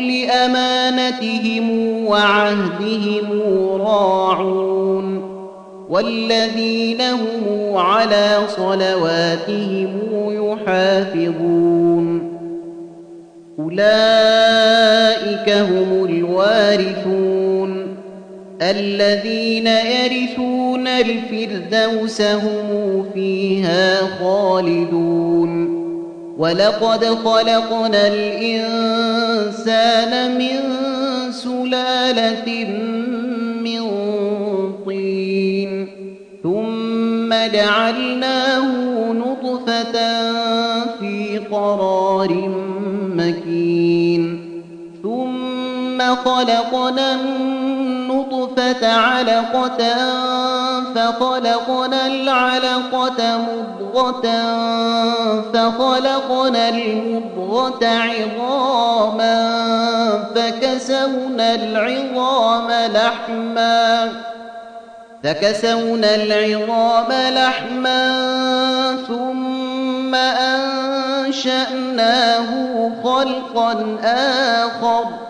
لأمانتهم وعهدهم راعون والذين هم على صلواتهم يحافظون أولئك هم الوارثون الذين يرثون الفردوس هم فيها خالدون ولقد خلقنا الإنسان من سلالة من طين ثم جعلناه نطفة في قرار مكين ثم خلقنا النطفة علقة فخلقنا العلقة مضغة فخلقنا المضغة عظاما فكسونا العظام لحما فكسونا العظام لحما ثم أنشأناه خلقا آخر.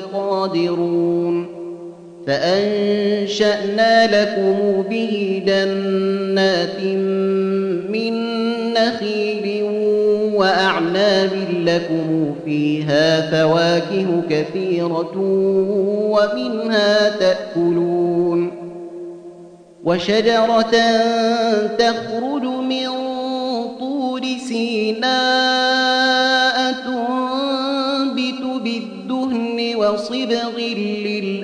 به لقادرون فأنشأنا لكم به جنات من نخيل وأعناب لكم فيها فواكه كثيرة ومنها تأكلون. وشجرة تخرج من طور سيناء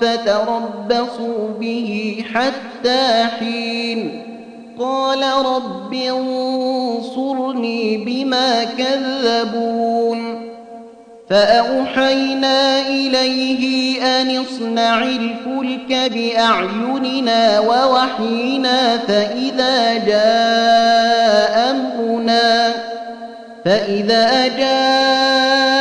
فتربصوا به حتى حين. قال رب انصرني بما كذبون. فأوحينا إليه أن اصنع الفلك بأعيننا ووحينا فإذا جاء أمرنا فإذا جاء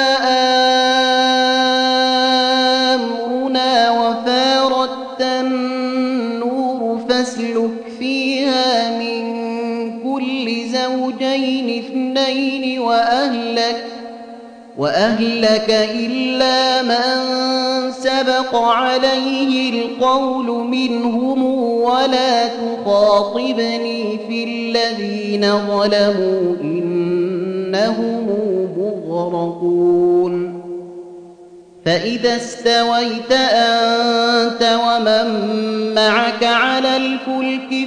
وأهلك إلا من سبق عليه القول منهم ولا تخاطبني في الذين ظلموا إنهم مغرقون. فإذا استويت أنت ومن معك على الفلك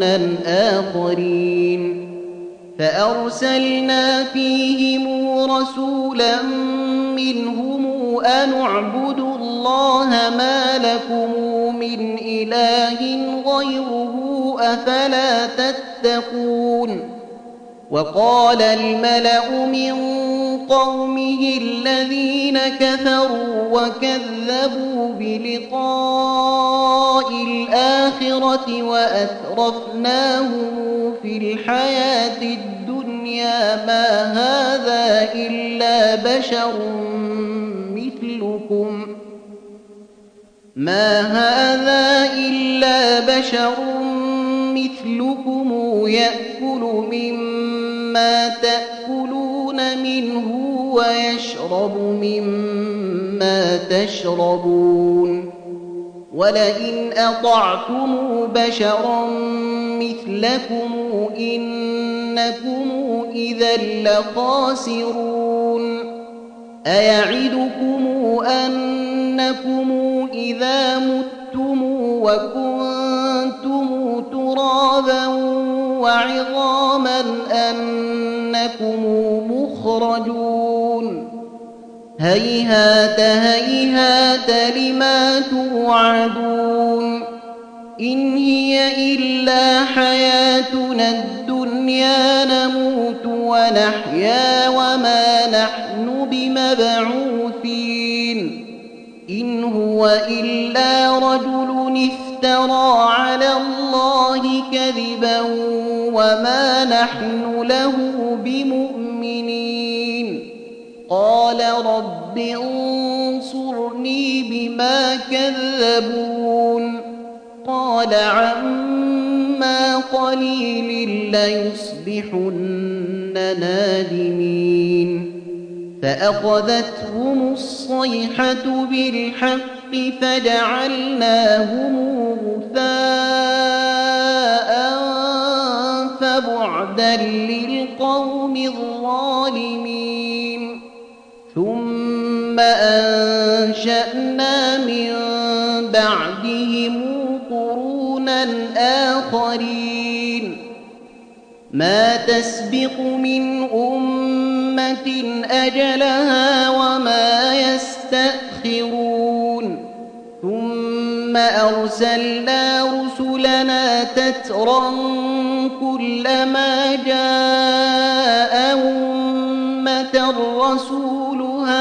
قرنا آخرين فأرسلنا فيهم رسولا منهم أن اعبدوا الله ما لكم من إله غيره أفلا تتقون وقال الملأ من قومه الذين كفروا وكذبوا بلقاء الآخرة وأترفناهم في الحياة الدنيا ما هذا إلا بشر مثلكم. ما هذا إلا بشر مثلكم يأكل مما تأكلون منه ويشرب مما تشربون ولئن أطعتم بشرا مثلكم إنكم إذا لخاسرون أيعدكم أنكم إذا متم وكنتم ترابا وعظاما أنكم مخرجون هيهات هيهات لما توعدون إن هي إلا حياتنا الدنيا نموت ونحيا وما نحن بمبعوثين إن هو إلا رجل افترى على الله كذبا وما نحن له بمؤمنين قال رب انصرني بما كذبون. قال عما قليل ليصبحن نادمين. فأخذتهم الصيحة بالحق فجعلناهم غثاء فبعدا للقوم الظالمين. ثم أنشأنا من بعدهم قرونا آخرين. ما تسبق من أمة أجلها وما يستأخرون. ثم أرسلنا رسلنا تترا كلما جاء أمة رسولها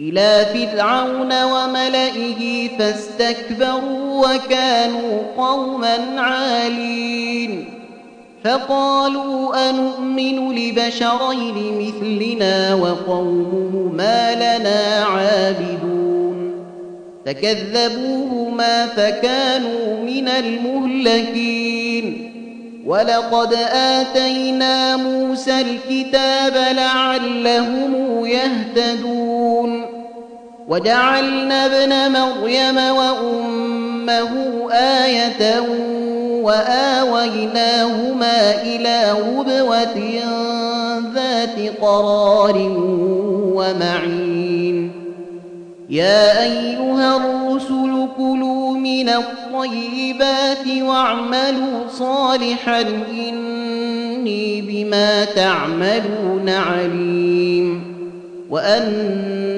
إلى فرعون وملئه فاستكبروا وكانوا قوما عالين. فقالوا أنؤمن لبشرين مثلنا وقومهما لنا عابدون. فكذبوهما فكانوا من المهلكين. ولقد آتينا موسى الكتاب لعلهم يهتدون. وجعلنا ابن مريم وأمه آية وآويناهما إلى ربوة ذات قرار ومعين. يا أيها الرسل كلوا من الطيبات واعملوا صالحا إني بما تعملون عليم. وأن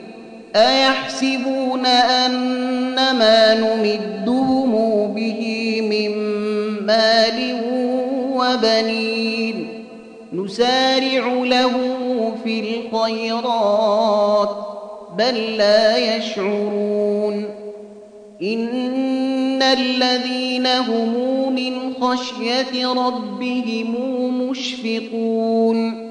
أيحسبون أن ما نمدهم به من مال وبنين؟ نسارع له في الخيرات بل لا يشعرون. إن الذين هم من خشية ربهم مشفقون.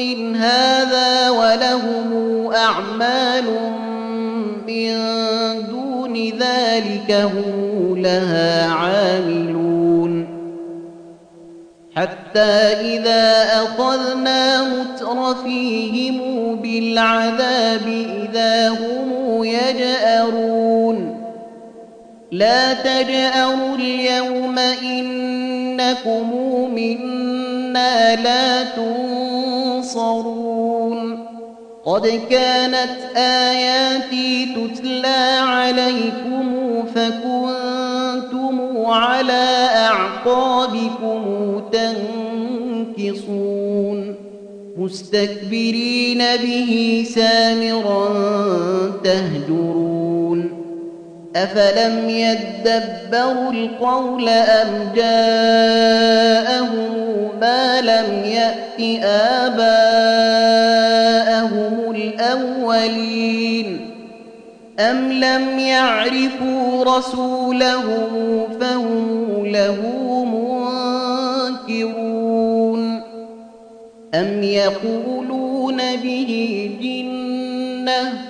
من هذا ولهم أعمال من دون ذلك هم لها عاملون. حتى إذا أخذنا مترفيهم بالعذاب إذا هم يجأرون. لا تجأروا اليوم إنكم منا لا تنصرون قد كانت آياتي تتلى عليكم فكنتم على أعقابكم تنكصون. مستكبرين به سامرا تهجرون. أفلم يدبروا القول أم جاءهم ما لم يأت آباءهم الأولين أم لم يعرفوا رسولهم فهم له منكرون أم يقولون به جنة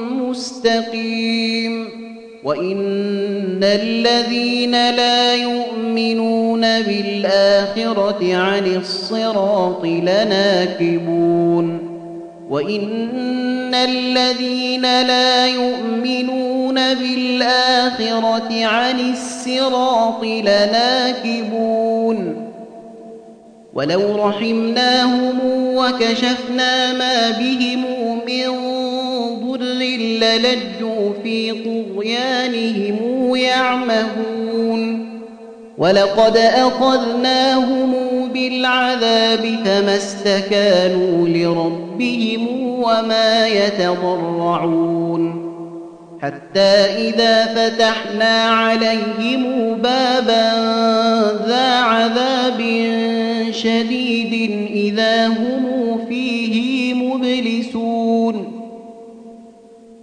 وإن الذين لا يؤمنون بالآخرة عن الصراط لناكبون وإن الذين لا يؤمنون بالآخرة عن الصراط لناكبون ولو رحمناهم وكشفنا ما بهم من ضر للجوا في طغيانهم يعمهون ولقد أخذناهم بالعذاب فما استكانوا لربهم وما يتضرعون حتى إذا فتحنا عليهم بابا ذا عذاب شديد إذا هم فيه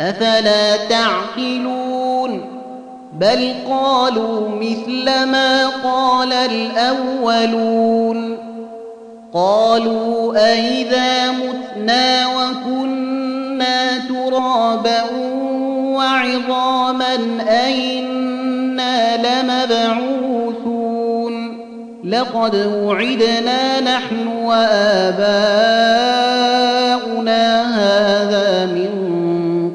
أفلا تعقلون؟ بل قالوا مثل ما قال الأولون. قالوا أئذا متنا وكنا ترابا وعظاما أئنا لمبعوثون. لقد وعدنا نحن وآباؤنا هذا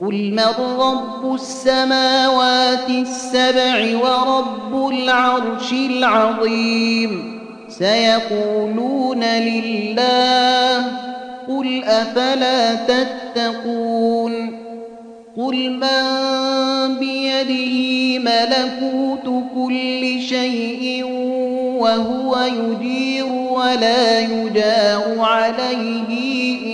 قل من رب السماوات السبع ورب العرش العظيم سيقولون لله قل أفلا تتقون قل من بيده ملكوت كل شيء وهو يجير ولا يجار عليه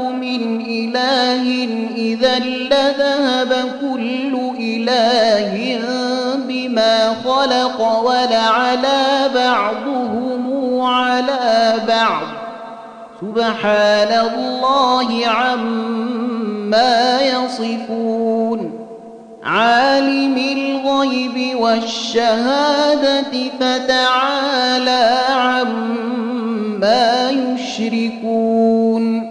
من إله إذا لذهب كل إله بما خلق ولعلى بعضهم على بعض. سبحان الله عما يصفون. عالم الغيب والشهادة فتعالى عما يشركون.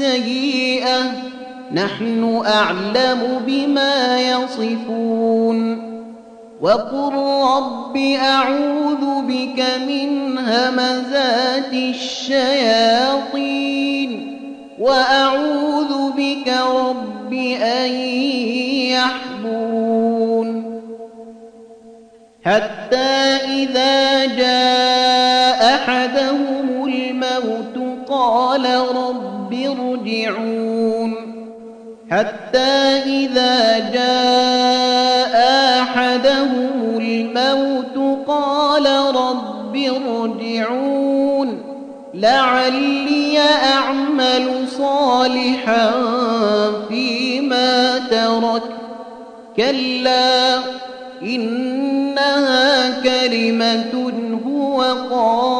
السيئة نحن أعلم بما يصفون. وقل رب أعوذ بك من همزات الشياطين وأعوذ بك رب أن يحضرون. حتى إذا جاء حتى إذا جاء أحدهم الموت قال رب ارجعون. لعلي أعمل صالحا فيما ترك. كلا إنها كلمة هو قائلها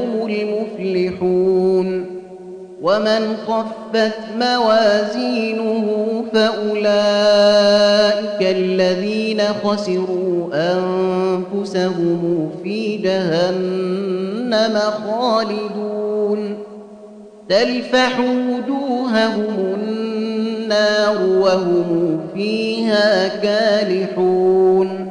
ومن خفت موازينه فأولئك الذين خسروا أنفسهم في جهنم خالدون. تلفح وجوههم النار وهم فيها كالحون.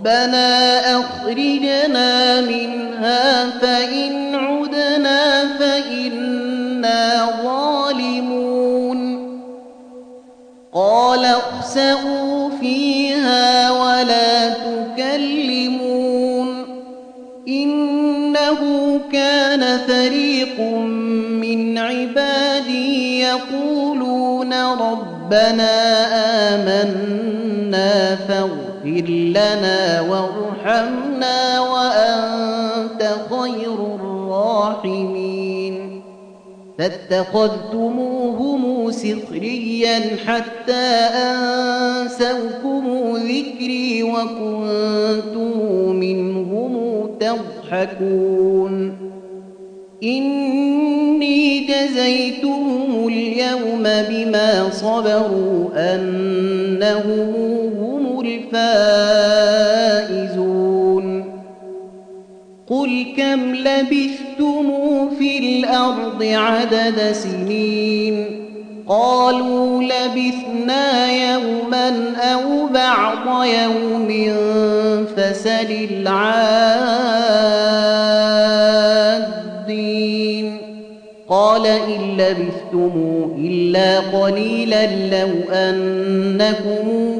ربنا أخرجنا منها فإن عدنا فإنا ظالمون. قال اخسئوا فيها ولا تكلمون. إنه كان فريق من عبادي يقولون ربنا آمنا فاغفر لنا وارحمنا وأنت خير الراحمين فاتخذتموهم سخريا حتى أنسوكم ذكري وكنتم منهم تضحكون إني جزيتهم اليوم بما صبروا أنهم هم الفائزون. قل كم لبثتم في الأرض عدد سنين؟ قالوا لبثنا يوما أو بعض يوم فسل العادين. قال إن لبثتم إلا قليلا لو أنكم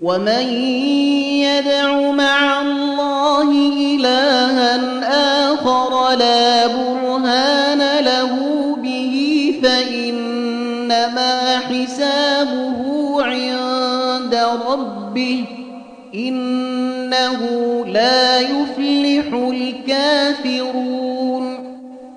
ومن يدع مع الله إلها آخر لا برهان له به فإنما حسابه عند ربه إنه لا يفلح الكافرون